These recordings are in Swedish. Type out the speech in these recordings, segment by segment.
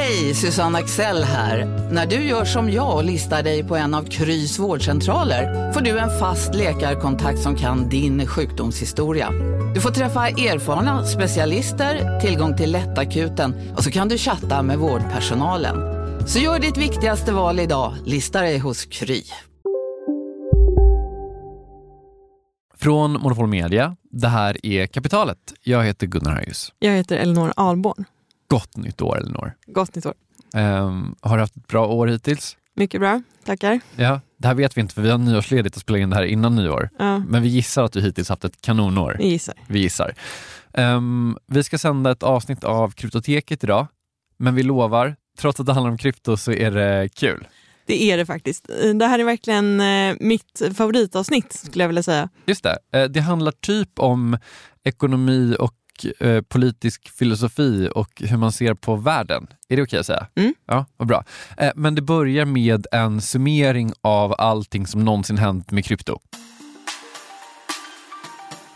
Hej, Susanne Axel här. När du gör som jag och listar dig på en av Krys vårdcentraler får du en fast läkarkontakt som kan din sjukdomshistoria. Du får träffa erfarna specialister, tillgång till lättakuten och så kan du chatta med vårdpersonalen. Så gör ditt viktigaste val idag, lista dig hos Kry. Från Monopol Media, det här är Kapitalet. Jag heter Gunnar Harjus. Jag heter Elinor Alborn. Gott nytt år Elinor. Gott nytt år. Um, har du haft ett bra år hittills? Mycket bra, tackar. Ja, det här vet vi inte för vi har nyårsledigt och spelar in det här innan nyår. Ja. Men vi gissar att du hittills haft ett kanonår. Vi gissar. Vi gissar. Um, vi ska sända ett avsnitt av Kryptoteket idag, men vi lovar, trots att det handlar om krypto så är det kul. Det är det faktiskt. Det här är verkligen eh, mitt favoritavsnitt skulle jag vilja säga. Just det. Eh, det handlar typ om ekonomi och eh, politisk filosofi och hur man ser på världen. Är det okej okay att säga? Mm. Ja, vad bra. Men det börjar med en summering av allting som någonsin hänt med krypto.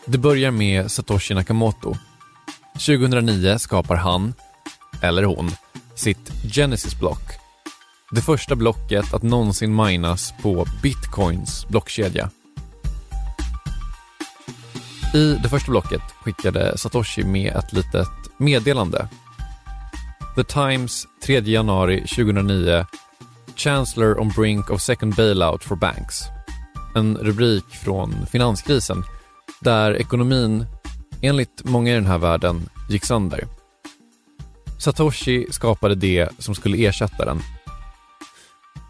Det börjar med Satoshi Nakamoto. 2009 skapar han, eller hon, sitt Genesis-block det första blocket att någonsin minas på bitcoins blockkedja. I det första blocket skickade Satoshi med ett litet meddelande. The Times 3 januari 2009 Chancellor on brink of second bailout for banks. En rubrik från finanskrisen där ekonomin, enligt många i den här världen, gick sönder. Satoshi skapade det som skulle ersätta den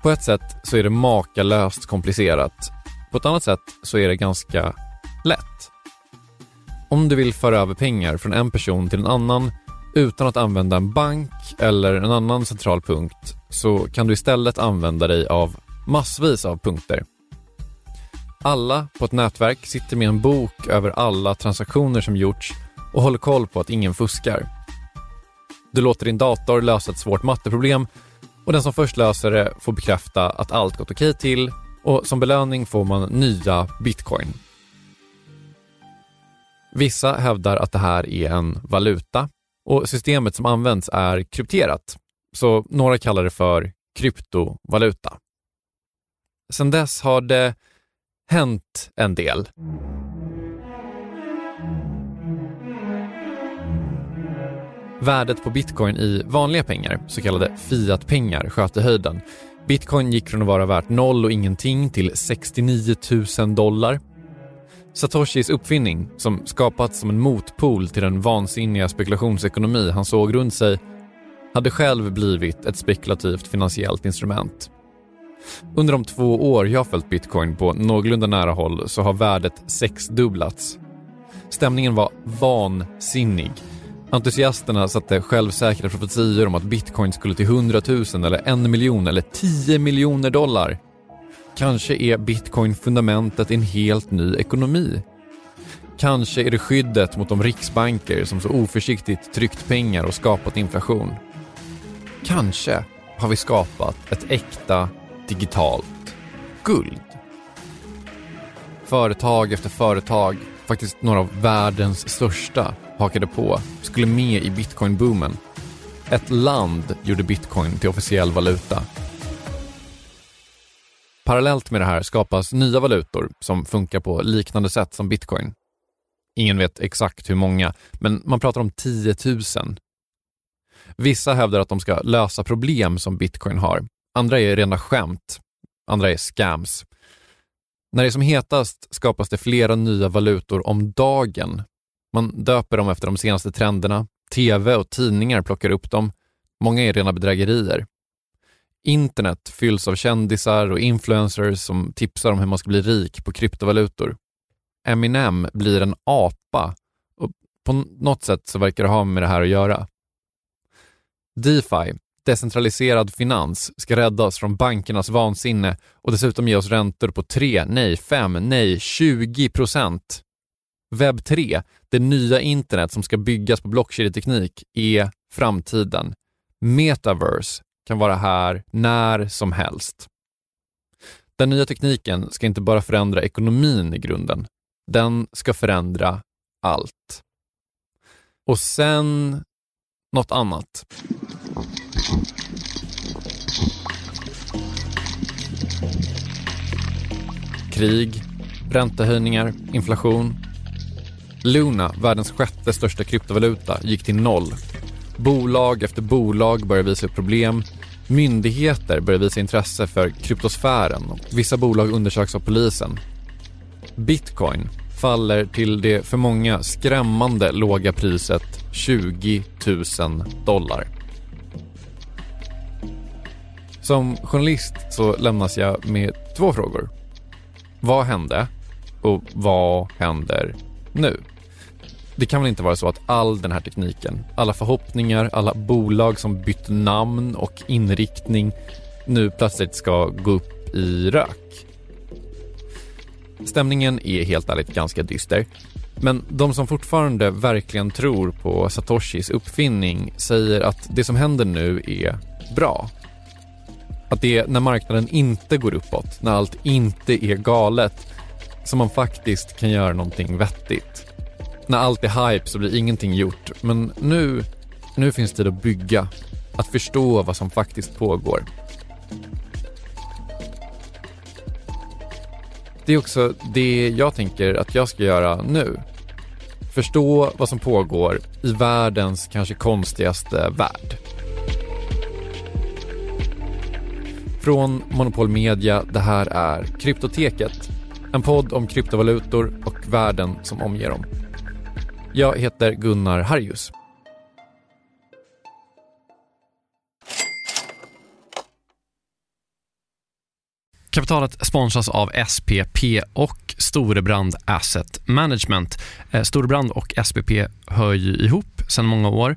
på ett sätt så är det makalöst komplicerat. På ett annat sätt så är det ganska lätt. Om du vill föra över pengar från en person till en annan utan att använda en bank eller en annan central punkt så kan du istället använda dig av massvis av punkter. Alla på ett nätverk sitter med en bok över alla transaktioner som gjorts och håller koll på att ingen fuskar. Du låter din dator lösa ett svårt matteproblem och den som först löser det får bekräfta att allt gått okej till och som belöning får man nya bitcoin. Vissa hävdar att det här är en valuta och systemet som används är krypterat, så några kallar det för kryptovaluta. Sedan dess har det hänt en del. Värdet på bitcoin i vanliga pengar, så kallade fiatpengar, sköt i höjden. Bitcoin gick från att vara värt noll och ingenting till 69 000 dollar. Satoshis uppfinning, som skapats som en motpol till den vansinniga spekulationsekonomi han såg runt sig, hade själv blivit ett spekulativt finansiellt instrument. Under de två år jag följt bitcoin på någorlunda nära håll så har värdet sexdubblats. Stämningen var vansinnig Entusiasterna satte självsäkra profetior om att bitcoin skulle till 100 000 eller 1 miljon eller 10 miljoner dollar. Kanske är bitcoin fundamentet i en helt ny ekonomi. Kanske är det skyddet mot de riksbanker som så oförsiktigt tryckt pengar och skapat inflation. Kanske har vi skapat ett äkta digitalt guld. Företag efter företag, faktiskt några av världens största, hakade på, skulle med i bitcoin-boomen. Ett land gjorde bitcoin till officiell valuta. Parallellt med det här skapas nya valutor som funkar på liknande sätt som bitcoin. Ingen vet exakt hur många, men man pratar om 10 000. Vissa hävdar att de ska lösa problem som bitcoin har. Andra är rena skämt. Andra är scams. När det är som hetast skapas det flera nya valutor om dagen man döper dem efter de senaste trenderna. TV och tidningar plockar upp dem. Många är rena bedrägerier. Internet fylls av kändisar och influencers som tipsar om hur man ska bli rik på kryptovalutor. Eminem blir en apa och på något sätt så verkar det ha med det här att göra. DeFi, decentraliserad finans, ska rädda oss från bankernas vansinne och dessutom ge oss räntor på 3, nej 5, nej 20 procent. Webb 3, det nya internet som ska byggas på blockkedjeteknik, är framtiden. Metaverse kan vara här när som helst. Den nya tekniken ska inte bara förändra ekonomin i grunden. Den ska förändra allt. Och sen något annat. Krig, räntehöjningar, inflation. Luna, världens sjätte största kryptovaluta, gick till noll. Bolag efter bolag börjar visa upp problem. Myndigheter börjar visa intresse för kryptosfären. Vissa bolag undersöks av polisen. Bitcoin faller till det för många skrämmande låga priset 20 000 dollar. Som journalist så lämnas jag med två frågor. Vad hände? Och vad händer nu? Det kan väl inte vara så att all den här tekniken, alla förhoppningar, alla bolag som bytt namn och inriktning nu plötsligt ska gå upp i rök? Stämningen är helt ärligt ganska dyster. Men de som fortfarande verkligen tror på Satoshis uppfinning säger att det som händer nu är bra. Att det är när marknaden inte går uppåt, när allt inte är galet, som man faktiskt kan göra någonting vettigt. När allt är hype så blir ingenting gjort, men nu, nu finns tid att bygga, att förstå vad som faktiskt pågår. Det är också det jag tänker att jag ska göra nu. Förstå vad som pågår i världens kanske konstigaste värld. Från Monopol Media, det här är Kryptoteket. En podd om kryptovalutor och världen som omger dem. Jag heter Gunnar Harjus. Kapitalet sponsras av SPP och Storebrand Asset Management. Eh, Storebrand och SPP hör ju ihop sedan många år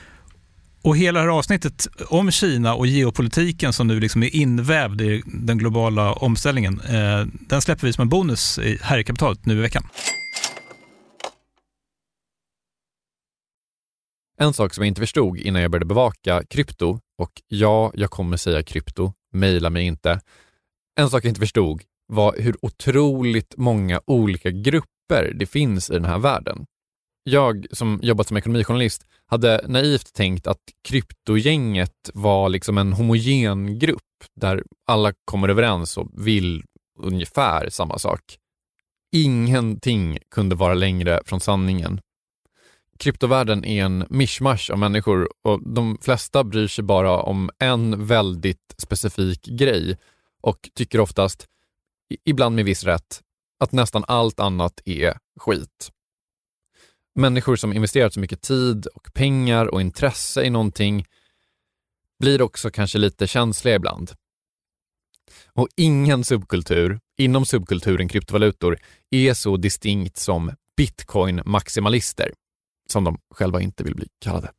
Och hela det här avsnittet om Kina och geopolitiken som nu liksom är invävd i den globala omställningen, eh, den släpper vi som en bonus här i kapitalet nu i veckan. En sak som jag inte förstod innan jag började bevaka krypto, och ja, jag kommer säga krypto, mejla mig inte. En sak jag inte förstod var hur otroligt många olika grupper det finns i den här världen. Jag som jobbat som ekonomijournalist hade naivt tänkt att kryptogänget var liksom en homogen grupp där alla kommer överens och vill ungefär samma sak. Ingenting kunde vara längre från sanningen. Kryptovärlden är en mischmasch av människor och de flesta bryr sig bara om en väldigt specifik grej och tycker oftast, ibland med viss rätt, att nästan allt annat är skit. Människor som investerat så mycket tid och pengar och intresse i någonting blir också kanske lite känsliga ibland. Och ingen subkultur inom subkulturen kryptovalutor är så distinkt som bitcoin-maximalister, som de själva inte vill bli kallade.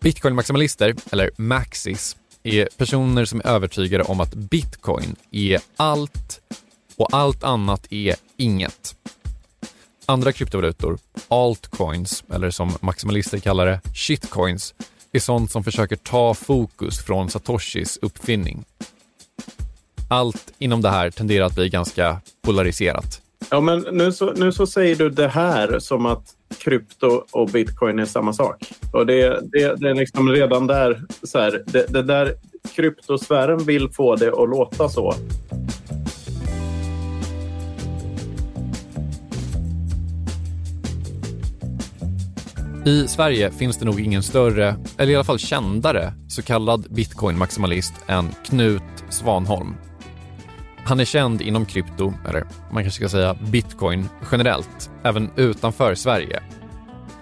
Bitcoin-maximalister, eller maxis, är personer som är övertygade om att bitcoin är allt och allt annat är inget. Andra kryptovalutor, altcoins, eller som maximalister kallar det, shitcoins, är sånt som försöker ta fokus från Satoshis uppfinning. Allt inom det här tenderar att bli ganska polariserat. Ja, men nu så, nu så säger du det här som att krypto och bitcoin är samma sak. Och det, det, det är liksom redan där, så här, det, det där kryptosfären vill få det att låta så. I Sverige finns det nog ingen större, eller i alla fall kändare, så kallad bitcoin-maximalist än Knut Svanholm. Han är känd inom krypto, eller man kanske ska säga bitcoin generellt, även utanför Sverige.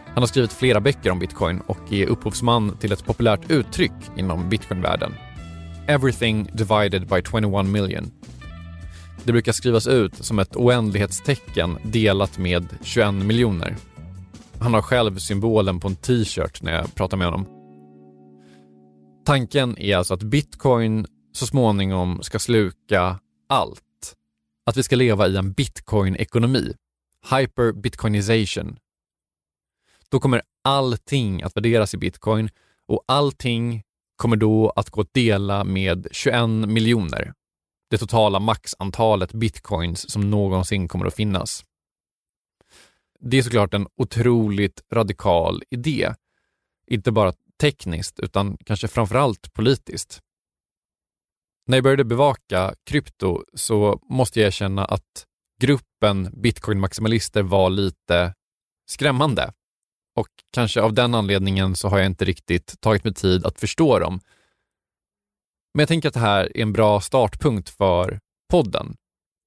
Han har skrivit flera böcker om bitcoin och är upphovsman till ett populärt uttryck inom bitcoinvärlden. Everything divided by 21 million. Det brukar skrivas ut som ett oändlighetstecken delat med 21 miljoner. Han har själv symbolen på en t-shirt när jag pratar med honom. Tanken är alltså att bitcoin så småningom ska sluka allt. Att vi ska leva i en bitcoin-ekonomi. Hyper-bitcoinization. Då kommer allting att värderas i bitcoin och allting kommer då att gå att dela med 21 miljoner. Det totala maxantalet bitcoins som någonsin kommer att finnas. Det är såklart en otroligt radikal idé. Inte bara tekniskt utan kanske framförallt politiskt. När jag började bevaka krypto så måste jag erkänna att gruppen bitcoin-maximalister var lite skrämmande. Och kanske av den anledningen så har jag inte riktigt tagit mig tid att förstå dem. Men jag tänker att det här är en bra startpunkt för podden.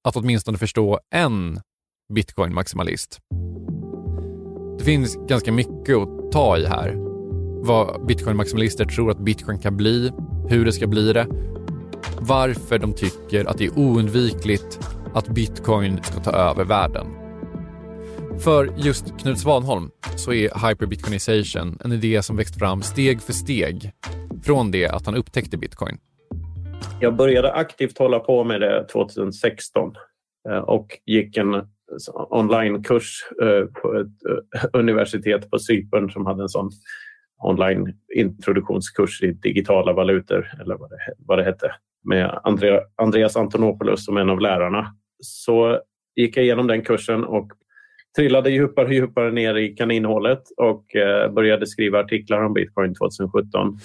Att åtminstone förstå en bitcoin-maximalist. Det finns ganska mycket att ta i här. Vad bitcoin-maximalister tror att bitcoin kan bli, hur det ska bli det varför de tycker att det är oundvikligt att bitcoin ska ta över världen. För just Knut Svanholm så är hyperbitcoinization en idé som växt fram steg för steg från det att han upptäckte bitcoin. Jag började aktivt hålla på med det 2016 eh, och gick en onlinekurs eh, på ett eh, universitet på Cypern som hade en sån online introduktionskurs i digitala valutor eller vad det, vad det hette med Andreas Antonopoulos som en av lärarna. Så gick jag igenom den kursen och trillade djupare och djupare ner i kaninhålet och eh, började skriva artiklar om bitcoin 2017.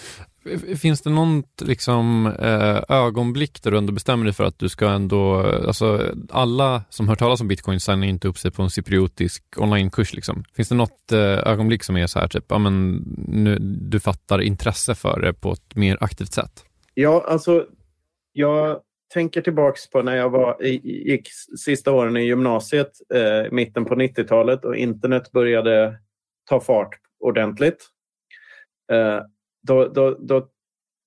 Finns det någon liksom, eh, ögonblick där du ändå bestämmer dig för att du ska ändå, alltså alla som hört talas om bitcoin signar inte upp sig på en cypriotisk onlinekurs liksom. Finns det något eh, ögonblick som är så här typ, ja men nu, du fattar intresse för det på ett mer aktivt sätt? Ja, alltså jag tänker tillbaks på när jag var, gick sista åren i gymnasiet, eh, mitten på 90-talet och internet började ta fart ordentligt. Eh, då, då, då,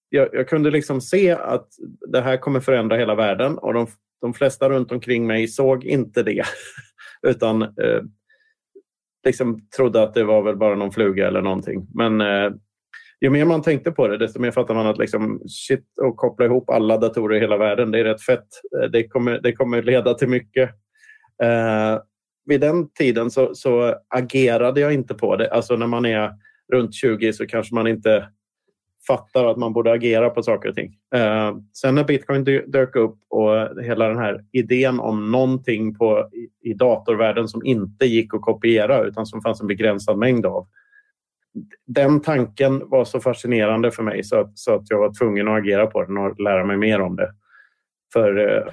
jag, jag, kunde liksom se att det här kommer förändra hela världen och de, de flesta runt omkring mig såg inte det. Utan eh, liksom trodde att det var väl bara någon fluga eller någonting. Men eh, ju mer man tänkte på det, desto mer fattade man att liksom, shit, och koppla ihop alla datorer i hela världen, det är rätt fett. Eh, det kommer, det kommer leda till mycket. Eh, vid den tiden så, så, agerade jag inte på det. Alltså när man är runt 20 så kanske man inte fattar att man borde agera på saker och ting. Eh, sen när bitcoin dök upp och hela den här idén om någonting på, i, i datorvärlden som inte gick att kopiera utan som fanns en begränsad mängd av den tanken var så fascinerande för mig så att, så att jag var tvungen att agera på den och lära mig mer om det. För eh,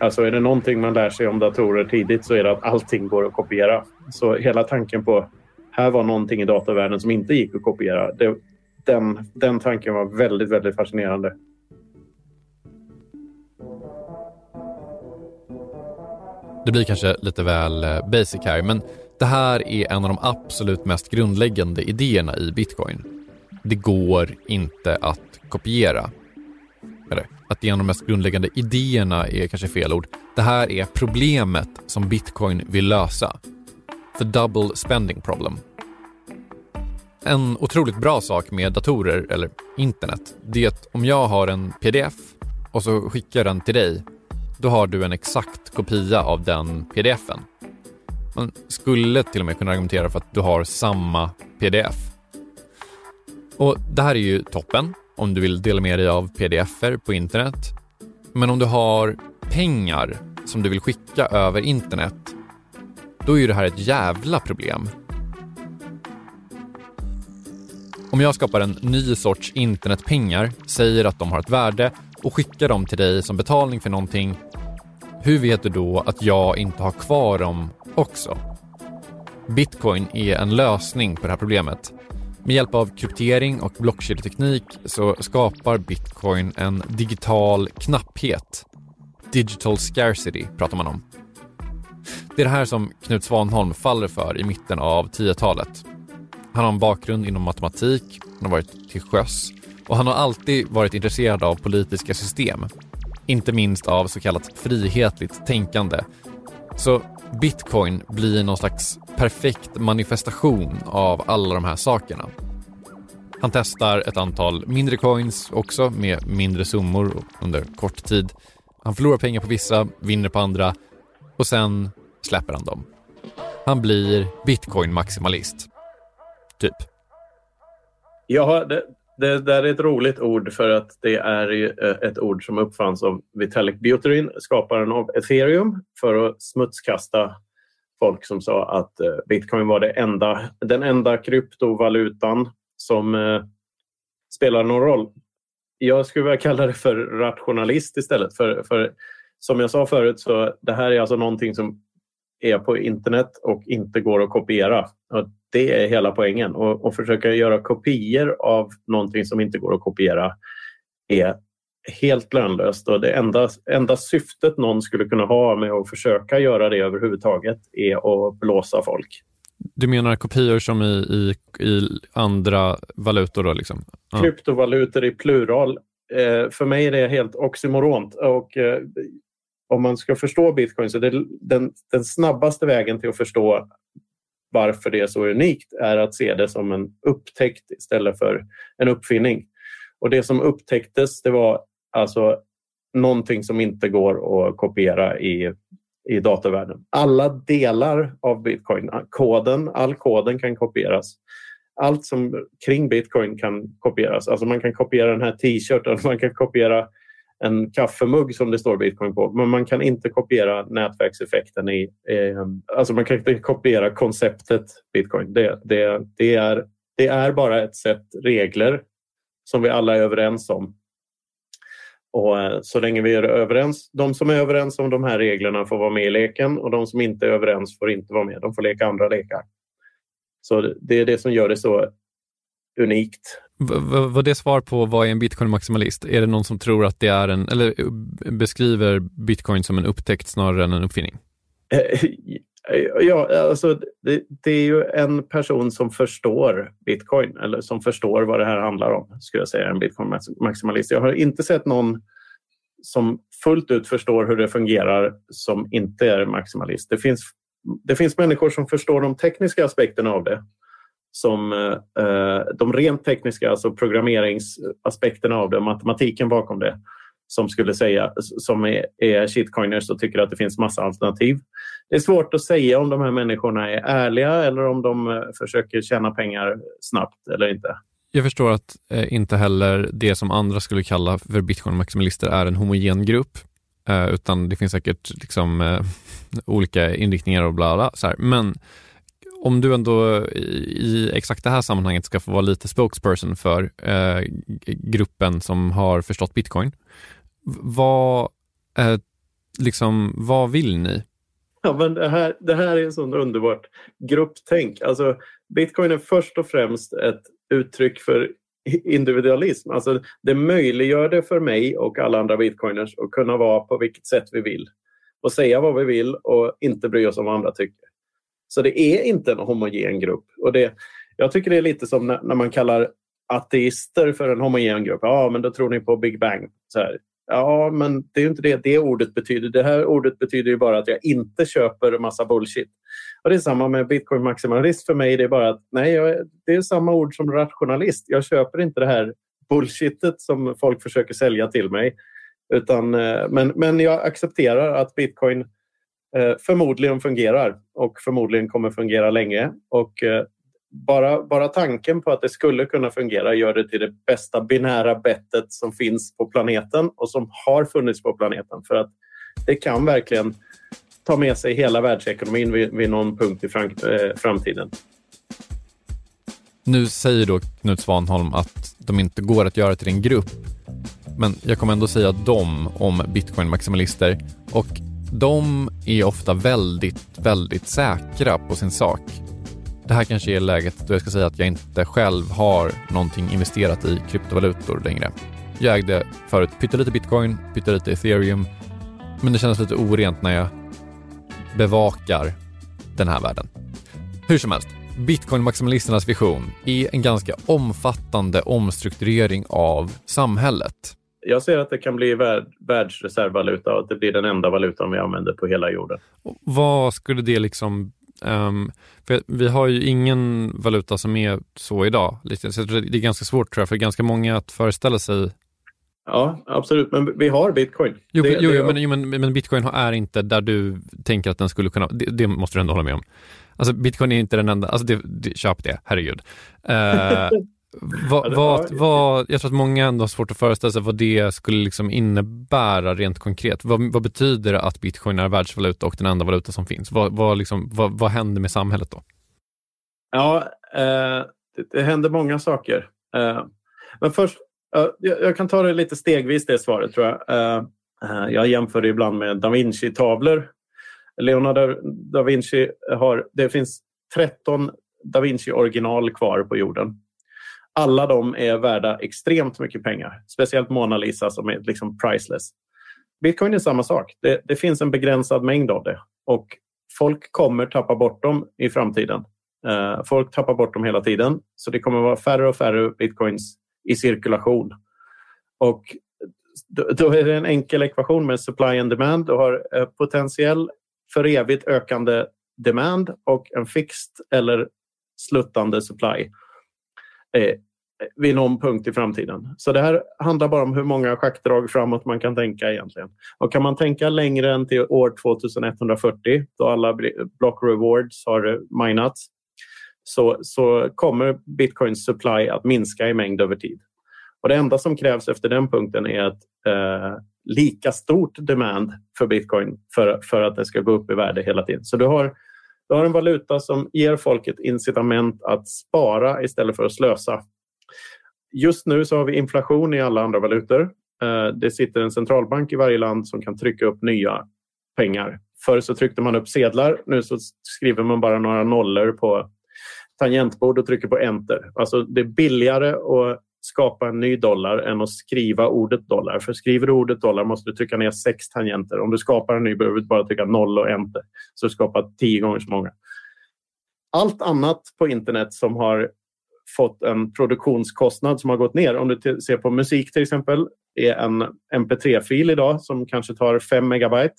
alltså är det någonting man lär sig om datorer tidigt så är det att allting går att kopiera. Så hela tanken på här var någonting i datavärlden som inte gick att kopiera. Det, den, den tanken var väldigt, väldigt fascinerande. Det blir kanske lite väl eh, basic här, men det här är en av de absolut mest grundläggande idéerna i bitcoin. Det går inte att kopiera. Eller, att det är en av de mest grundläggande idéerna är kanske fel ord. Det här är problemet som bitcoin vill lösa. The double spending problem. En otroligt bra sak med datorer, eller internet, det är att om jag har en pdf och så skickar den till dig, då har du en exakt kopia av den pdfen. Man skulle till och med kunna argumentera för att du har samma pdf. Och Det här är ju toppen om du vill dela med dig av pdf-er på internet. Men om du har pengar som du vill skicka över internet, då är ju det här ett jävla problem. Om jag skapar en ny sorts internetpengar, säger att de har ett värde och skickar dem till dig som betalning för någonting, hur vet du då att jag inte har kvar dem också? Bitcoin är en lösning på det här problemet. Med hjälp av kryptering och blockkedjeteknik så skapar bitcoin en digital knapphet. Digital scarcity pratar man om. Det är det här som Knut Svanholm faller för i mitten av 10-talet. Han har en bakgrund inom matematik, han har varit till sjöss och han har alltid varit intresserad av politiska system. Inte minst av så kallat frihetligt tänkande. Så bitcoin blir någon slags perfekt manifestation av alla de här sakerna. Han testar ett antal mindre coins också med mindre summor under kort tid. Han förlorar pengar på vissa, vinner på andra och sen släpper han dem. Han blir bitcoin-maximalist. Typ. Ja, det, det där är ett roligt ord för att det är eh, ett ord som uppfanns av Vitalik Buterin, skaparen av ethereum, för att smutskasta folk som sa att eh, bitcoin var det enda, den enda kryptovalutan som eh, spelar någon roll. Jag skulle vilja kalla det för rationalist istället. För, för som jag sa förut så det här är alltså någonting som är på internet och inte går att kopiera. Och det är hela poängen. Och, och försöka göra kopior av någonting som inte går att kopiera är helt lönlöst. Och det enda, enda syftet någon skulle kunna ha med att försöka göra det överhuvudtaget är att blåsa folk. Du menar kopior som i, i, i andra valutor? Då, liksom? Ja. Kryptovalutor i plural. Eh, för mig är det helt oxymoront. Och, eh, om man ska förstå bitcoin så är den, den snabbaste vägen till att förstå varför det är så unikt är att se det som en upptäckt istället för en uppfinning. Och det som upptäcktes det var alltså någonting som inte går att kopiera i, i datavärlden. Alla delar av bitcoin, koden, all koden kan kopieras. Allt som kring bitcoin kan kopieras. Alltså man kan kopiera den här t-shirten, man kan kopiera en kaffemugg som det står bitcoin på. Men man kan inte kopiera nätverkseffekten i... Eh, alltså man kan inte kopiera konceptet bitcoin. Det, det, det, är, det är bara ett sätt regler som vi alla är överens om. Och eh, så länge vi är överens, de som är överens om de här reglerna får vara med i leken och de som inte är överens får inte vara med. De får leka andra lekar. Så det är det som gör det så unikt. Var det svar på vad är en bitcoin-maximalist? Är det någon som tror att det är en, eller beskriver bitcoin som en upptäckt snarare än en uppfinning? Eh, ja, alltså det, det, är ju en person som förstår bitcoin eller som förstår vad det här handlar om, skulle jag säga, en bitcoin-maximalist. Jag har inte sett någon som fullt ut förstår hur det fungerar som inte är maximalist. Det finns, det finns människor som förstår de tekniska aspekterna av det som eh, eh, de rent tekniska, alltså programmeringsaspekterna av det, matematiken bakom det, som skulle säga, som är, är shitcoiners och tycker att det finns massa alternativ. Det är svårt att säga om de här människorna är ärliga eller om de eh, försöker tjäna pengar snabbt eller inte. Jag förstår att eh, inte heller det som andra skulle kalla för bitcoin-maximalister är en homogen grupp, eh, utan det finns säkert liksom, eh, olika inriktningar och bla bla. Så här. Men om du ändå i exakt det här sammanhanget ska få vara lite spokesperson för eh, gruppen som har förstått bitcoin. Vad, eh, liksom, vad vill ni? Ja, men det, här, det här är så underbart grupptänk. Alltså, bitcoin är först och främst ett uttryck för individualism. Alltså, det möjliggör det för mig och alla andra bitcoiners att kunna vara på vilket sätt vi vill och säga vad vi vill och inte bry oss om vad andra tycker. Så det är inte en homogen grupp. Och det, jag tycker det är lite som när, när man kallar ateister för en homogen grupp. Ja, men då tror ni på Big Bang. Så här. Ja, men det är inte det det ordet betyder. Det här ordet betyder ju bara att jag inte köper massa bullshit. Och Det är samma med bitcoin maximalist för mig. Det är bara att nej, jag, det är samma ord som rationalist. Jag köper inte det här bullshitet som folk försöker sälja till mig. Utan, eh, men, men jag accepterar att bitcoin eh, Eh, förmodligen fungerar och förmodligen kommer fungera länge. Och eh, bara, bara tanken på att det skulle kunna fungera gör det till det bästa binära bettet som finns på planeten och som har funnits på planeten. För att det kan verkligen ta med sig hela världsekonomin vid, vid någon punkt i fram, eh, framtiden. Nu säger då Knut Svanholm att de inte går att göra till en grupp. Men jag kommer ändå säga de om bitcoin-maximalister och de är ofta väldigt, väldigt säkra på sin sak. Det här kanske är läget då jag ska säga att jag inte själv har någonting investerat i kryptovalutor längre. Jag ägde förut pyttelite bitcoin, pyttelite ethereum, men det kändes lite orent när jag bevakar den här världen. Hur som helst, bitcoin-maximalisternas vision är en ganska omfattande omstrukturering av samhället. Jag ser att det kan bli värld, världsreservvaluta och att det blir den enda valutan vi använder på hela jorden. Och vad skulle det liksom... Um, för vi har ju ingen valuta som är så idag. Så det är ganska svårt tror jag för ganska många att föreställa sig Ja, absolut. Men vi har bitcoin. Jo, det, jo, det, jo men, jo men, men, bitcoin är inte där du tänker att den skulle kunna... Det, det, måste du ändå hålla med om. Alltså bitcoin är inte den enda... Alltså det, det, köp det, herregud. Uh, vad, vad, vad, jag tror att många ändå har svårt att föreställa sig vad det skulle liksom innebära rent konkret. Vad, vad betyder det att bitcoin är världsvaluta och den enda valuta som finns? Vad, vad, liksom, vad, vad händer med samhället då? Ja, eh, det, det händer många saker. Eh, men först, eh, jag, kan ta det lite stegvis det svaret tror jag. Eh, eh, jag jämför det ibland med da Vinci-tavlor. Leonardo da Vinci har, det finns 13 da Vinci-original kvar på jorden alla de är värda extremt mycket pengar. Speciellt Mona Lisa som är liksom priceless. Bitcoin är samma sak. Det, det, finns en begränsad mängd av det och folk kommer tappa bort dem i framtiden. Uh, folk tappar bort dem hela tiden så det kommer vara färre och färre bitcoins i cirkulation. Och då, då är det en enkel ekvation med supply and demand. Du har uh, potentiell för evigt ökande demand och en fixed eller sluttande supply eh, vid någon punkt i framtiden. Så det här handlar bara om hur många schackdrag framåt man kan tänka egentligen. Och kan man tänka längre än till år 2140 då alla block rewards har minats så, så kommer bitcoins supply att minska i mängd över tid. Och Det enda som krävs efter den punkten är ett eh, lika stort demand för bitcoin för, för att det ska gå upp i värde hela tiden. Så du har du har en valuta som ger folk ett incitament att spara istället för att slösa. Just nu så har vi inflation i alla andra valutor. Eh, det sitter en centralbank i varje land som kan trycka upp nya pengar. Förr så tryckte man upp sedlar. Nu så skriver man bara några nollor på tangentbord och trycker på enter. Alltså det är billigare att skapa en ny dollar än att skriva ordet dollar. För skriver du ordet dollar måste du trycka ner sex tangenter. Om du skapar en ny behöver du bara trycka noll och enter. Så du skapar tio gånger så många. Allt annat på internet som har fått en produktionskostnad som har gått ner. Om du ser på musik till exempel är en mp3-fil idag som kanske tar 5 megabyte.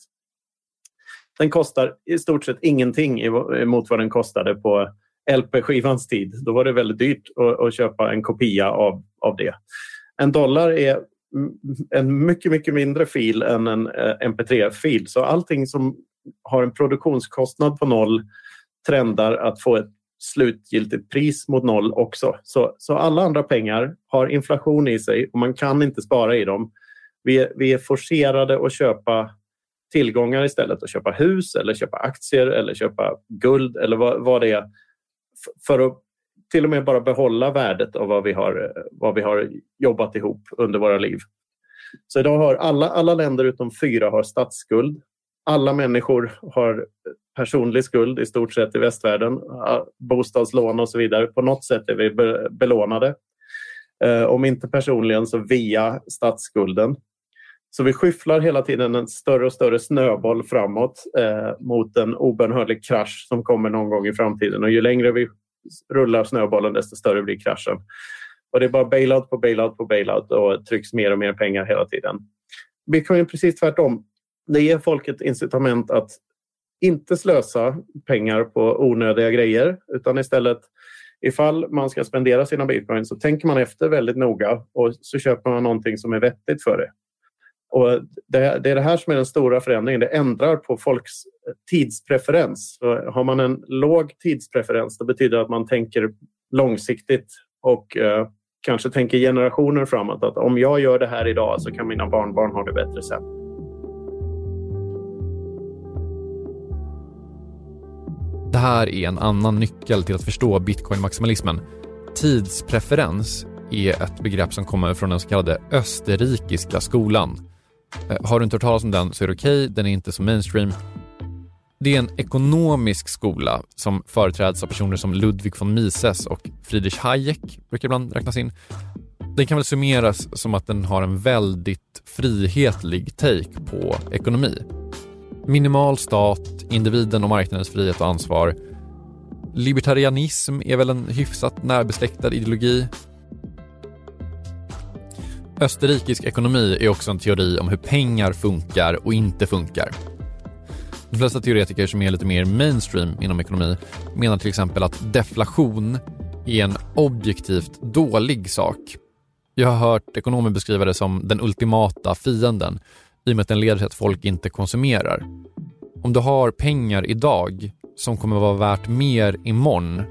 Den kostar i stort sett ingenting mot vad den kostade på LP-skivans tid. Då var det väldigt dyrt att, att, köpa en kopia av, av det. En dollar är en mycket, mycket mindre fil än en eh, mp3-fil. Så allting som har en produktionskostnad på noll trendar att få ett slutgiltigt pris mot noll också. Så, så alla andra pengar har inflation i sig och man kan inte spara i dem. Vi är, vi är forcerade att köpa tillgångar istället. Att köpa hus, eller köpa aktier eller köpa guld eller vad, vad det är för att till och med bara behålla värdet av vad vi har, vad vi har jobbat ihop under våra liv. Så idag har alla, alla länder utom fyra har statsskuld. Alla människor har personlig skuld i stort sett i västvärlden. Bostadslån och så vidare. På något sätt är vi belånade. Eh, om inte personligen så via statsskulden. Så vi skyfflar hela tiden en större och större snöboll framåt eh, mot en obönhörlig krasch som kommer någon gång i framtiden. Och ju längre vi rullar snöbollen desto större blir kraschen. Och det är bara bailout på bailout på bailout och trycks mer och mer pengar hela tiden. Bitcoin är precis tvärtom. Det ger folk ett incitament att inte slösa pengar på onödiga grejer utan istället ifall man ska spendera sina bitcoin så tänker man efter väldigt noga och så köper man någonting som är vettigt för det. Och det, det, är det här som är den stora förändringen. Det ändrar på folks tidspreferens. Så har man en låg tidspreferens det betyder att man tänker långsiktigt och eh, kanske tänker generationer framåt. Att om jag gör det här idag så kan mina barnbarn ha det bättre sen. Det här är en annan nyckel till att förstå bitcoin-maximalismen. Tidspreferens är ett begrepp som kommer från den så kallade österrikiska skolan Eh, har du inte hört talas om den så är det okej, okay. den är inte så mainstream. Det är en ekonomisk skola som företräds av personer som Ludwig von Mises och Friedrich Hayek brukar ibland räknas in. Den kan väl summeras som att den har en väldigt frihetlig take på ekonomi. Minimal stat, individen och marknadens frihet och ansvar. Libertarianism är väl en hyfsat närbesläktad ideologi. Österrikisk ekonomi är också en teori om hur pengar funkar och inte funkar. De flesta teoretiker som är lite mer mainstream inom ekonomi menar till exempel att deflation är en objektivt dålig sak. Jag har hört ekonomer beskriva det som den ultimata fienden i och med att den leder till att folk inte konsumerar. Om du har pengar idag som kommer vara värt mer imorgon,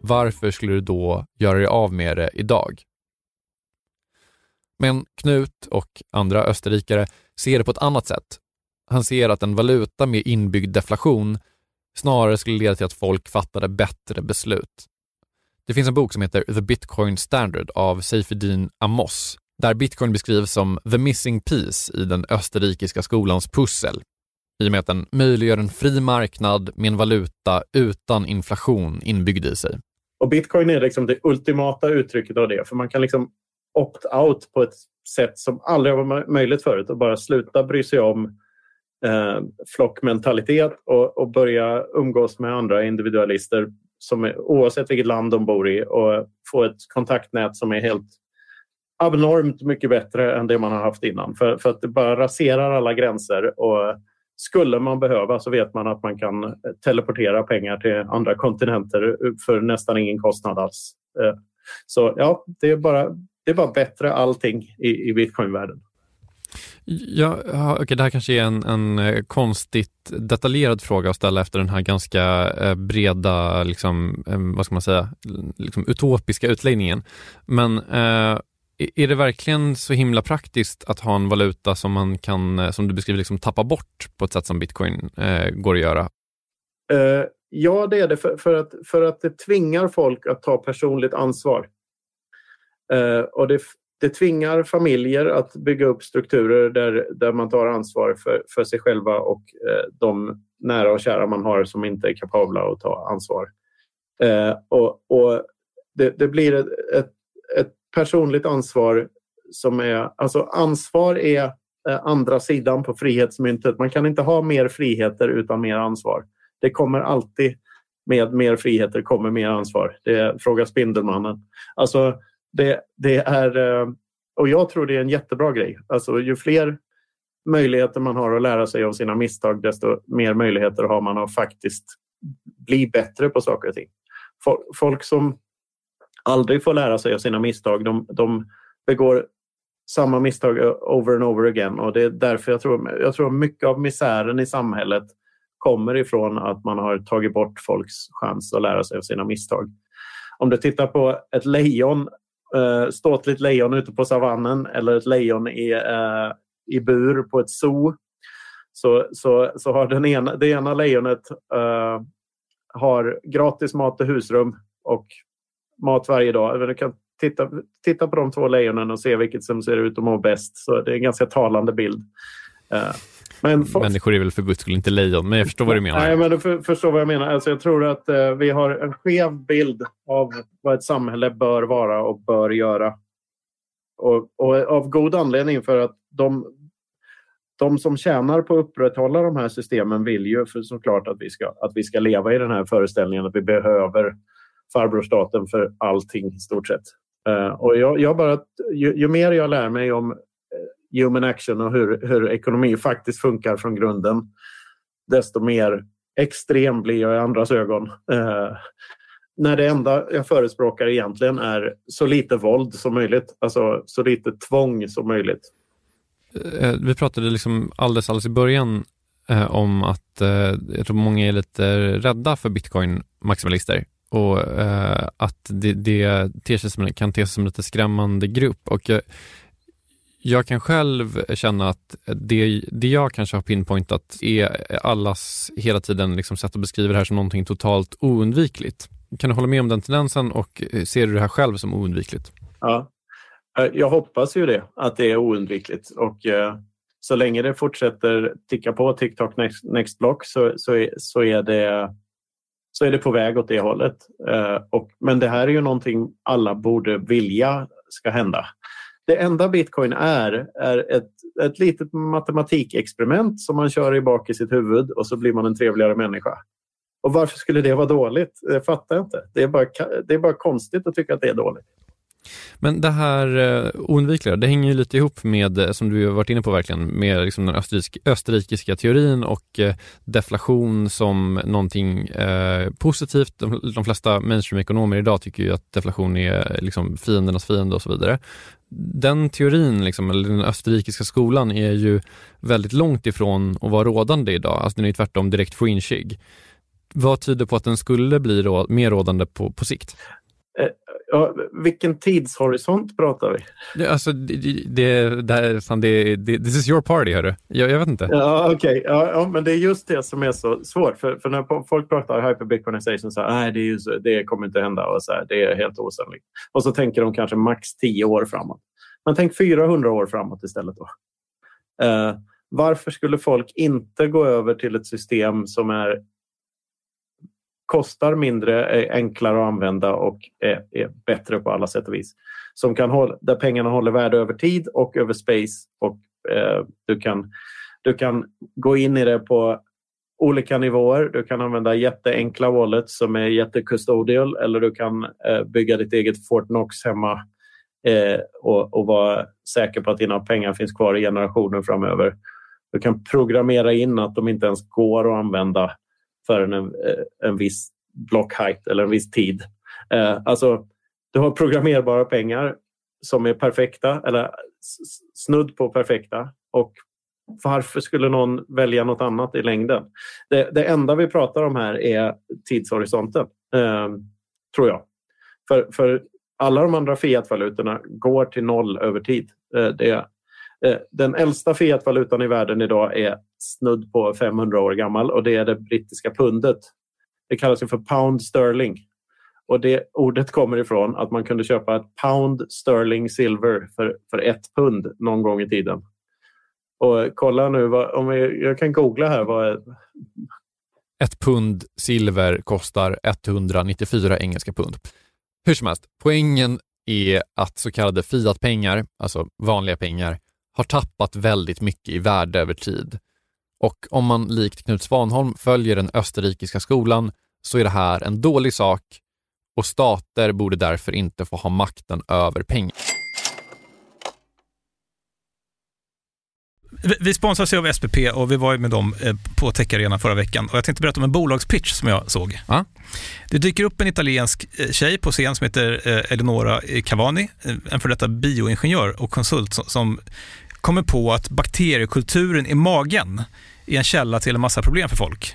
varför skulle du då göra dig av med det idag? Men Knut och andra österrikare ser det på ett annat sätt. Han ser att en valuta med inbyggd deflation snarare skulle leda till att folk fattade bättre beslut. Det finns en bok som heter The Bitcoin Standard av Seifuddin Amos där bitcoin beskrivs som the missing piece i den österrikiska skolans pussel i och med att den möjliggör en fri marknad med en valuta utan inflation inbyggd i sig. Och bitcoin är liksom det ultimata uttrycket av det, för man kan liksom opt-out på ett sätt som aldrig var möjligt förut och bara sluta bry sig om eh, flockmentalitet och, och börja umgås med andra individualister som är, oavsett vilket land de bor i och få ett kontaktnät som är helt abnormt mycket bättre än det man har haft innan. För, för att det bara raserar alla gränser och skulle man behöva så vet man att man kan eh, teleportera pengar till andra kontinenter eh, för nästan ingen kostnad alls. Eh, så ja, det är bara, det bara bättre allting i, i bitcoinvärlden. Ja, okay, det här kanske är en, en eh, konstigt detaljerad fråga att ställa efter den här ganska eh, breda, liksom, vad ska man säga, liksom utopiska utläggningen. Men eh, är det verkligen så himla praktiskt att ha en valuta som man kan, eh, som du beskriver, liksom tappa bort på ett sätt som bitcoin eh, går att göra? Uh, ja, det är det för, för, att, för att det tvingar folk att ta personligt ansvar. Eh, och det, det tvingar familjer att bygga upp strukturer där, där man tar ansvar för, för sig själva och eh, de nära och kära man har som inte är kapabla att ta ansvar. Eh, och, och det, det blir ett, ett, ett personligt ansvar som är... Alltså ansvar är andra sidan på frihetsmyntet. Man kan inte ha mer friheter utan mer ansvar. Det kommer alltid med mer friheter kommer mer ansvar. Det är Fråga Spindelmannen. Alltså, det, det är... Eh, och jag tror det är en jättebra grej. Alltså, ju fler möjligheter man har att lära sig av sina misstag desto mer möjligheter har man att faktiskt bli bättre på saker och ting. Folk som aldrig får lära sig av sina misstag. De, de begår samma misstag eh, over and over again och det är därför jag tror, jag tror mycket av misären i samhället kommer ifrån att man har tagit bort folks chans att lära sig av sina misstag. Om du tittar på ett lejon, eh, ståtligt lejon ute på savannen eller ett lejon i, eh, i bur på ett zoo så, så, så har den ena, det ena lejonet eh, har gratis mat och husrum och mat varje dag. Du kan titta, titta på de två lejonen och se vilket som ser ut att må bäst. Så det är en ganska talande bild. Eh, men for... Människor är väl för guds skull inte lejon, men jag förstår vad du menar. Nej, men du för, förstår vad jag menar. Alltså, jag tror att uh, vi har en skev bild av vad ett samhälle bör vara och bör göra. Och, och av god anledning för att de, de som tjänar på att upprätthålla de här systemen vill ju för såklart att vi, ska, att vi ska leva i den här föreställningen att vi behöver farbrorstaten för allting i stort sett. Uh, och jag, jag bara, ju, ju, mer jag lär mig om human action och hur, hur ekonomi faktiskt funkar från grunden desto mer extrem blir jag i andras ögon. Eh, när det enda jag förespråkar egentligen är så lite våld som möjligt. Alltså så lite tvång som möjligt. Eh, vi pratade liksom alldeles, alldeles i början eh, om att eh, jag tror många är lite rädda för bitcoin-maximalister och eh, att det, det ter sig som, kan te sig som en lite skrämmande grupp. Och jag, jag kan själv känna att det, det jag kanske har pinpointat är allas hela tiden liksom sätt att beskriva det här som någonting totalt oundvikligt. Kan du hålla med om den tendensen och eh, ser du det här själv som oundvikligt? Ja, eh, jag hoppas ju det, att det är oundvikligt. Och, eh, så länge det fortsätter ticka på TikTok Next, Next Block så, så, är, så, är det, så är det på väg åt det hållet. Eh, och, men det här är ju någonting alla borde vilja ska hända. Det enda bitcoin är, är ett, ett litet matematikexperiment som man kör i bak i sitt huvud och så blir man en trevligare människa. Och varför skulle det vara dåligt? Det fattar jag inte. Det är bara, det är bara konstigt att tycka att det är dåligt. Men det här eh, oundvikliga, det hänger ju lite ihop med, eh, som du har varit inne på verkligen, med liksom den österrikiska, österrikiska teorin och eh, deflation som någonting eh, positivt. De, de flesta mainstream-ekonomer idag tycker ju att deflation är liksom fiendernas fiende och så vidare. Den teorin, liksom, eller den österrikiska skolan, är ju väldigt långt ifrån att vara rådande idag. Alltså den är ju tvärtom direkt fringeig. Vad tyder på att den skulle bli rå mer rådande på, på sikt? Eh, Ja, vilken tidshorisont pratar vi? Det, alltså, det, det, det, fan, det, det, this is your party, hörru. Jag, jag vet inte. Ja, okej. Okay. Ja, ja, men det är just det som är så svårt. För, för när folk pratar hyperbitcoinization så här, det, är så, det kommer inte hända och så här, det är helt osannolikt. Och så tänker de kanske max 10 år framåt. Men tänk 400 år framåt istället då. Uh, varför skulle folk inte gå över till ett system som är kostar mindre, är enklare att använda och är, är, bättre på alla sätt och vis. Som kan hålla, där pengarna håller värde över tid och över space. Och, eh, du, kan, du kan gå in i det på olika nivåer. Du kan använda jätteenkla wallets som är jättecustodial eller du kan eh, bygga ditt eget Fortnox hemma eh, och, och vara säker på att dina pengar finns kvar i generationer framöver. Du kan programmera in att de inte ens går att använda förrän en, en viss blockhight eller en viss tid. Eh, alltså, du har programmerbara pengar som är perfekta eller snudd på perfekta. Och varför skulle någon välja något annat i längden? Det, det enda vi pratar om här är tidshorisonten, eh, tror jag. För, för alla de andra fiatvalutorna går till noll över tid. Eh, det, Eh, den äldsta fiatvalutan i världen idag är snudd på 500 år gammal och det är det brittiska pundet. Det kallas för pound sterling. Och det ordet kommer ifrån att man kunde köpa ett pound sterling silver för, för ett pund någon gång i tiden. Och kolla nu, vad, om jag, jag kan googla här. Vad är... Ett pund silver kostar 194 engelska pund. Hur som helst, poängen är att så kallade fiatpengar, alltså vanliga pengar, har tappat väldigt mycket i värde över tid. Och om man likt Knut Svanholm följer den österrikiska skolan så är det här en dålig sak och stater borde därför inte få ha makten över pengar. Vi sponsras av SPP och vi var med dem eh, på Techarenan förra veckan. Och jag tänkte berätta om en bolagspitch som jag såg. Ja. Det dyker upp en italiensk eh, tjej på scen som heter eh, Eleonora Cavani, en för detta bioingenjör och konsult som kommer på att bakteriekulturen i magen är en källa till en massa problem för folk.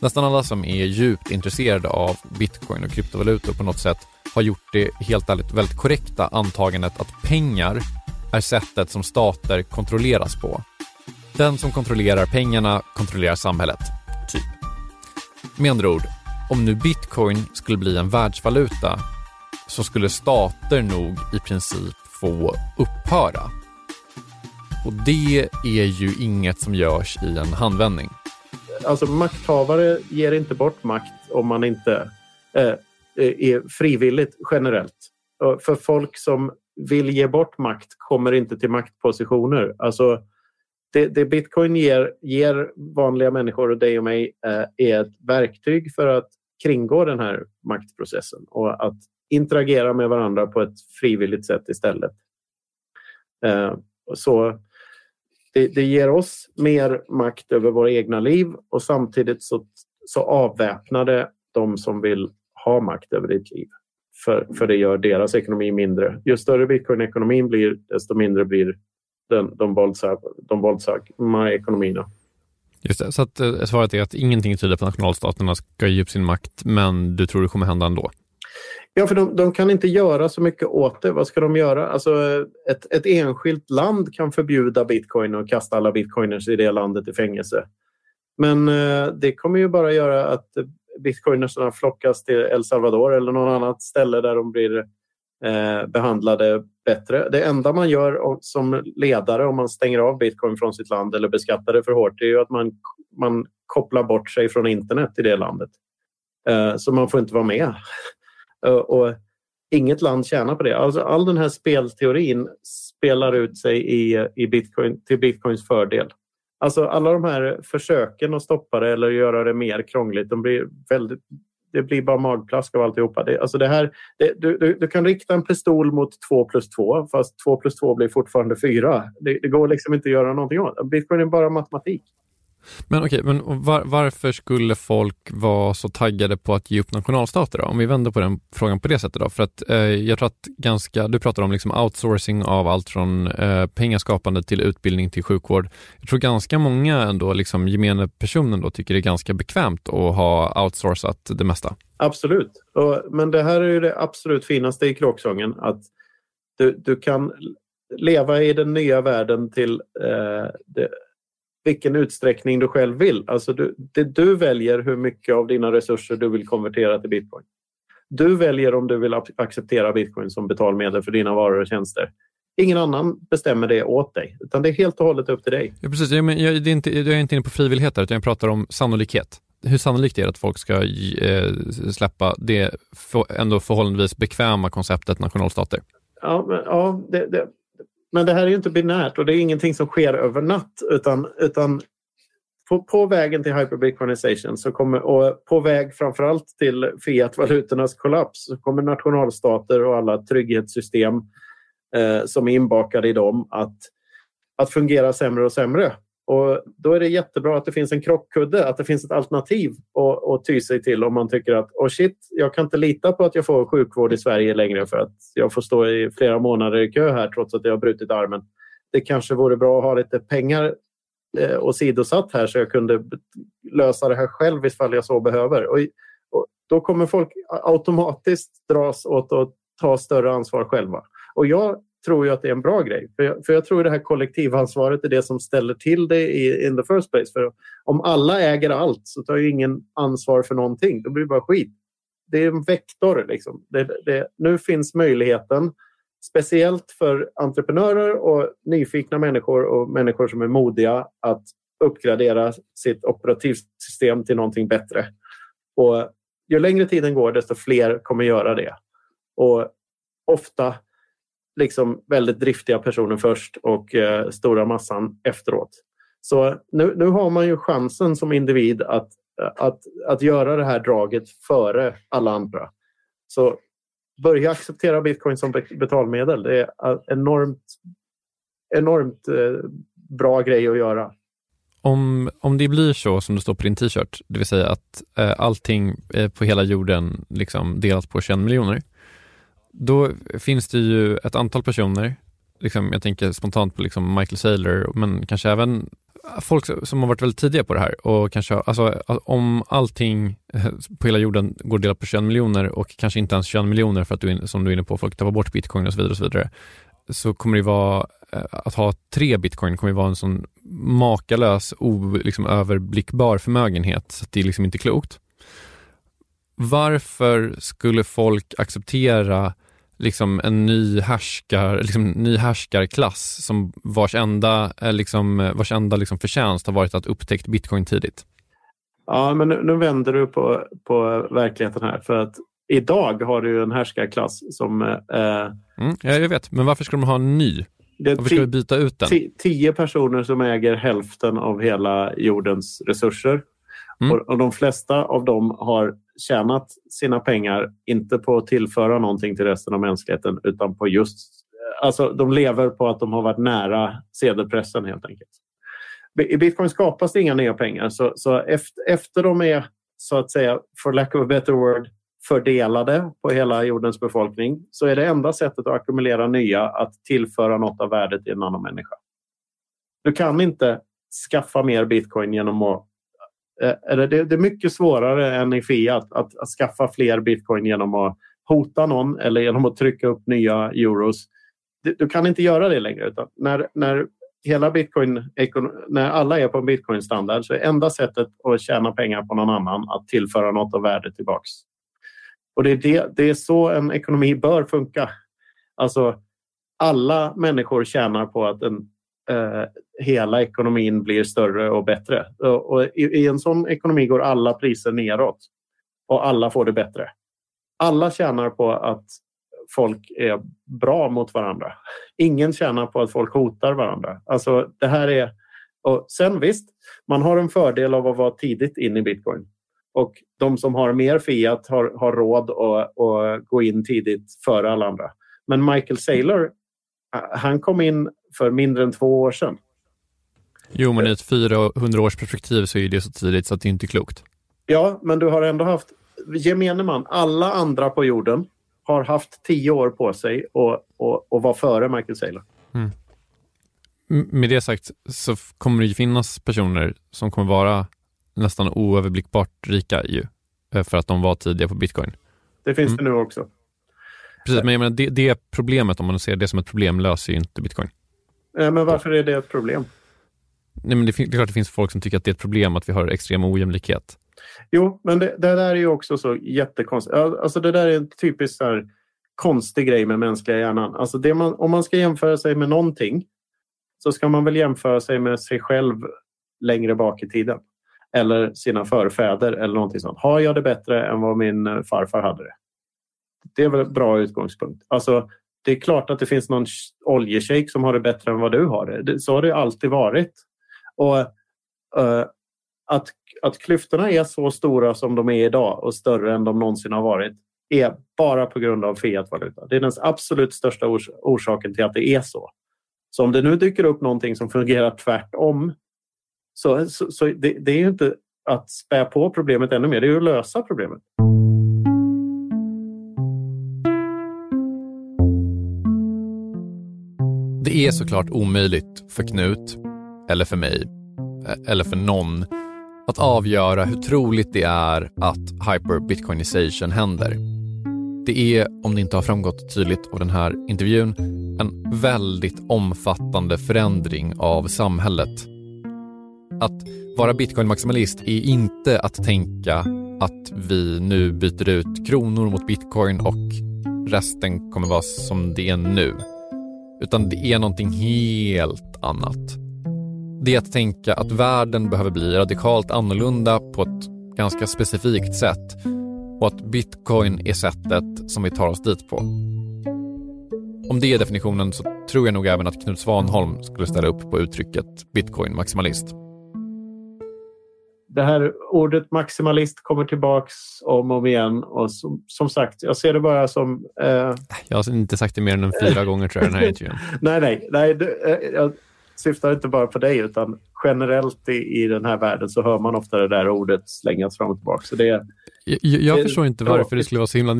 Nästan alla som är djupt intresserade av bitcoin och kryptovalutor på något sätt har gjort det helt ärligt väldigt korrekta antagandet att pengar är sättet som stater kontrolleras på. Den som kontrollerar pengarna kontrollerar samhället, typ. Med andra ord, om nu bitcoin skulle bli en världsvaluta så skulle stater nog i princip få upphöra. Och det är ju inget som görs i en handvändning alltså makthavare ger inte bort makt om man inte eh, eh är frivilligt generellt. För folk som vill ge bort makt kommer inte till maktpositioner. Alltså, det, det bitcoin ger, ger vanliga människor och dig och mig eh, är ett verktyg för att kringgå den här maktprocessen och att interagera med varandra på ett frivilligt sätt istället. Eh, så det, det, ger oss mer makt över våra egna liv och samtidigt så, så avväpnar det de som vill ha makt över ditt liv. För, för det gör deras ekonomi mindre. Ju större bitcoin-ekonomin blir, desto mindre blir den, de, våldsamma, de våldsamma ekonomierna. Just det, så att, eh, svaret är att ingenting tyder på att nationalstaterna ska ge upp sin makt, men du tror det kommer hända ändå? Ja, för de, de, kan inte göra så mycket åt det. Vad ska de göra? Alltså, ett, ett enskilt land kan förbjuda bitcoin och kasta alla bitcoiners i det landet i fängelse. Men eh, det kommer ju bara göra att bitcoinersarna flockas till El Salvador eller någon annat ställe där de blir eh, behandlade bättre. Det enda man gör som ledare om man stänger av bitcoin från sitt land eller beskattar det för hårt är ju att man, man kopplar bort sig från internet i det landet. Eh, så man får inte vara med. Eh, och inget land tjänar på det. Alltså all den här spelteorin spelar ut sig i, i Bitcoin, till bitcoins fördel. Alltså alla de här försöken att stoppa det eller göra det mer krångligt, de blir väldigt, det blir bara magplask av alltihopa. Det, alltså det här, det, du, du, du, kan rikta en pistol mot 2 plus 2 fast 2 plus 2 blir fortfarande 4. Det, det går liksom inte att göra någonting åt. Bitcoin är bara matematik. Men okej, men var, varför skulle folk vara så taggade på att ge upp nationalstater då? Om vi vänder på den frågan på det sättet då. För att eh, jag tror att ganska, du pratar om liksom outsourcing av allt från eh, pengaskapande till utbildning till sjukvård. Jag tror ganska många ändå, liksom gemene personen då, tycker det är ganska bekvämt att ha outsourcat det mesta. Absolut, och, men det här är ju det absolut finaste i kråksången, att du, du kan leva i den nya världen till eh, det, vilken utsträckning du själv vill. Alltså du, det, du väljer hur mycket av dina resurser du vill konvertera till bitcoin. Du väljer om du vill acceptera bitcoin som betalmedel för dina varor och tjänster. Ingen annan bestämmer det åt dig, utan det är helt och hållet upp till dig. Ja, precis. Jag, men, jag, är inte, jag är inte inne på frivillighet där, utan jag pratar om sannolikhet. Hur sannolikt är det att folk ska eh, släppa det för, ändå förhållandevis bekväma konceptet nationalstater? Ja, men, ja det, det, men det här är ju inte binärt och det är ingenting som sker över natt utan, utan på, på vägen till hyperbitcoinization så kommer, och på väg framförallt till fiat-valutornas kollaps så kommer nationalstater och alla trygghetssystem eh, som är inbakade i dem att, att fungera sämre och sämre. Och Då är det jättebra att det finns en krockkudde, att det finns ett alternativ att, att ty sig till om man tycker att oh shit, jag kan inte lita på att jag får sjukvård i Sverige längre för att jag får stå i flera månader i kö här trots att jag har brutit armen. Det kanske vore bra att ha lite pengar eh, åsidosatt här så jag kunde lösa det här själv ifall jag så behöver. Och, och då kommer folk automatiskt dras åt att ta större ansvar själva. Och jag tror jag att det är en bra grej. För jag, för jag tror det här kollektivansvaret är det som ställer till det i in the first place. För om alla äger allt så tar ju ingen ansvar för någonting. Då blir det bara skit. Det är en vektor. Liksom. Det, det, nu finns möjligheten speciellt för entreprenörer och nyfikna människor och människor som är modiga att uppgradera sitt operativsystem till någonting bättre. Och ju längre tiden går, desto fler kommer göra det. Och ofta liksom väldigt driftiga personer först och eh, stora massan efteråt. Så nu, nu har man ju chansen som individ att, eh, att, att göra det här draget före alla andra. Så börja acceptera bitcoin som betalmedel. Det är eh, enormt, enormt eh, bra grej att göra. Om, om det blir så som det står på din t-shirt, det vill säga att eh, allting eh, på hela jorden liksom delas på 21 miljoner, då finns det ju ett antal personer, liksom, jag tänker spontant på liksom Michael Saylor, men kanske även folk som har varit väldigt tidiga på det här och kanske, alltså om allting eh, på hela jorden går att dela på 21 miljoner och kanske inte ens 21 miljoner för att du, som du är inne på, folk tar bort bitcoin och så vidare och så vidare, så kommer det vara, eh, att ha tre bitcoin kommer vara en sån makalös, o, liksom överblickbar förmögenhet, så det är liksom inte klokt. Varför skulle folk acceptera liksom en ny, härskar, liksom ny härskarklass som vars enda, eh, liksom, vars enda liksom förtjänst har varit att upptäckt bitcoin tidigt? Ja, men nu, nu vänder du på, på verkligheten här. För att idag har du en härskarklass som... Eh, mm, jag vet, men varför ska de ha en ny? Varför ska vi byta ut den? Tio personer som äger hälften av hela jordens resurser. Mm. Och, och de flesta av dem har tjänat sina pengar, inte på att tillföra någonting till resten av mänskligheten, utan på just... Alltså, de lever på att de har varit nära sedelpressen helt enkelt. I bitcoin skapas det inga nya pengar, så, så efter, efter de är, så att säga, for lack of a better word, fördelade på hela jordens befolkning så är det enda sättet att ackumulera nya att tillföra något av värdet till en annan människa. Du kan inte skaffa mer bitcoin genom att Eh, eller det, det, är mycket svårare än i Fiat att, att skaffa fler bitcoin genom att hota någon eller genom att trycka upp nya euros. Du, du kan inte göra det längre. Utan när, när, hela bitcoin, när alla är på en bitcoin-standard så är enda sättet att tjäna pengar på någon annan att tillföra något av värde tillbaks. Och det är, det, det är så en ekonomi bör funka. Alltså, alla människor tjänar på att en eh, hela ekonomin blir större och bättre. Och, i, i, en sån ekonomi går alla priser neråt och alla får det bättre. Alla tjänar på att folk är bra mot varandra. Ingen tjänar på att folk hotar varandra. Alltså, det här är... Och sen visst, man har en fördel av att vara tidigt in i bitcoin. Och de som har mer fiat har, har råd att, att gå in tidigt före alla andra. Men Michael Saylor, han kom in för mindre än två år sedan. Jo, men i ett 400 års perspektiv så är det så tidigt så att det inte är klokt. Ja, men du har ändå haft, gemene man, alla andra på jorden har haft tio år på sig att vara före Michael Saylor. Mm. Med det sagt så kommer det ju finnas personer som kommer vara nästan oöverblickbart rika ju, eh, för att de var tidiga på bitcoin. Det finns mm. det nu också. Precis, men jag menar, det, det problemet, om man ser det som ett problem, löser ju inte bitcoin. Eh, men varför är det ett problem? Nej, men det, det är klart att det finns folk som tycker att det är ett problem att vi har extrem ojämlikhet. Jo, men det, det där är ju också så jättekonstigt. Alltså det där är en typisk så här, konstig grej med mänskliga hjärnan. Alltså det man, om man ska jämföra sig med någonting så ska man väl jämföra sig med sig själv längre bak i tiden. Eller sina förfäder eller någonting sånt. Har jag det bättre än vad min eh, farfar hade det? Det är väl en bra utgångspunkt. Alltså, det är klart att det finns någon oljeshejk som har det bättre än vad du har det. Så har det alltid varit. Och uh, att, att klyftorna är så stora som de är idag och större än de någonsin har varit är bara på grund av fiatvaluta. Det är den absolut största ors orsaken till att det är så. Så om det nu dyker upp någonting som fungerar tvärtom så, så, så det, det, är ju inte att spä på problemet ännu mer, det är att lösa problemet. Det är såklart omöjligt för Knut, eller för mig, eh, eller för någon att avgöra hur troligt det är att hyperbitcoinization händer. Det är, om det inte har framgått tydligt av den här intervjun, en väldigt omfattande förändring av samhället. Att vara bitcoin-maximalist är inte att tänka att vi nu byter ut kronor mot bitcoin och resten kommer vara som det är nu. Utan det är någonting helt annat. Det är att tänka att världen behöver bli radikalt annorlunda på ett ganska specifikt sätt och att bitcoin är sättet som vi tar oss dit på. Om det är definitionen så tror jag nog även att Knut Svanholm skulle ställa upp på uttrycket bitcoin-maximalist. Det här ordet maximalist kommer tillbaks om och om igen. Och som, som sagt, jag ser det bara som... Eh... Jag har inte sagt det mer än fyra gånger tror jag, den här intervjun. nej, nej. nej det, eh, jag syftar inte bara på dig, utan generellt i, i den här världen så hör man ofta det där ordet slängas fram och tillbaka. Så det, jag, jag förstår inte varför det skulle vara så himla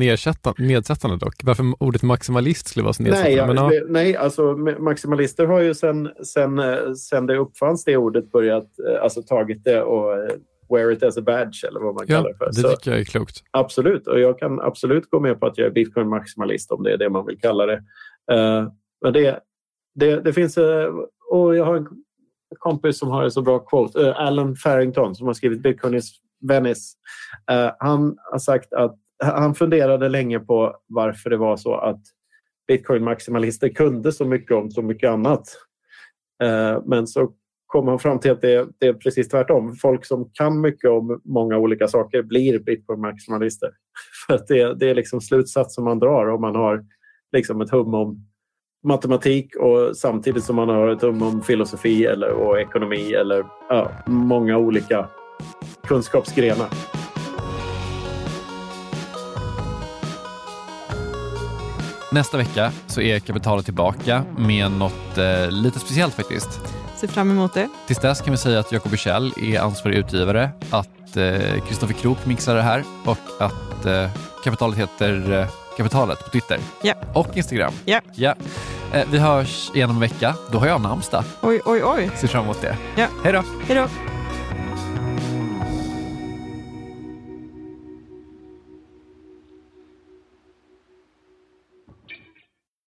nedsättande dock. Varför ordet maximalist skulle vara så nedsättande. Nej, ja, nej alltså maximalister har ju sen, sen, sen det uppfanns det ordet börjat, eh, alltså tagit det och eh, wear it as a badge eller vad man ja, kallar det för. Det så, tycker jag är klokt. Absolut, och jag kan absolut gå med på att jag är bitcoin-maximalist om det är det man vill kalla det. Uh, men det, det, det finns, och jag har en kompis som har en så bra quote, uh, Alan Farrington som har skrivit Bitcoin is Venice. Uh, han har sagt att han funderade länge på varför det var så att bitcoin-maximalister kunde så mycket om så mycket annat. Uh, men så kom han fram till att det, det, är precis tvärtom. Folk som kan mycket om många olika saker blir bitcoin-maximalister. För att det, det är liksom slutsatsen man drar om man har liksom ett hum om matematik och samtidigt som man har ett hum om filosofi eller, och ekonomi eller ja, många olika kunskapsgrenar. Nästa vecka så är kapitalet tillbaka med något eh, lite speciellt faktiskt. Ser fram emot det. Tills dess kan vi säga att Jakob Bursell är ansvarig utgivare, att Kristoffer eh, Krook mixar det här och att eh, kapitalet heter eh, Kapitalet på Twitter ja. och Instagram. Ja. Ja. Eh, vi hörs igen om en vecka. Då har jag namnsdag. Oj, oj, oj. Ser fram emot det. Ja. Hej då. Hej då.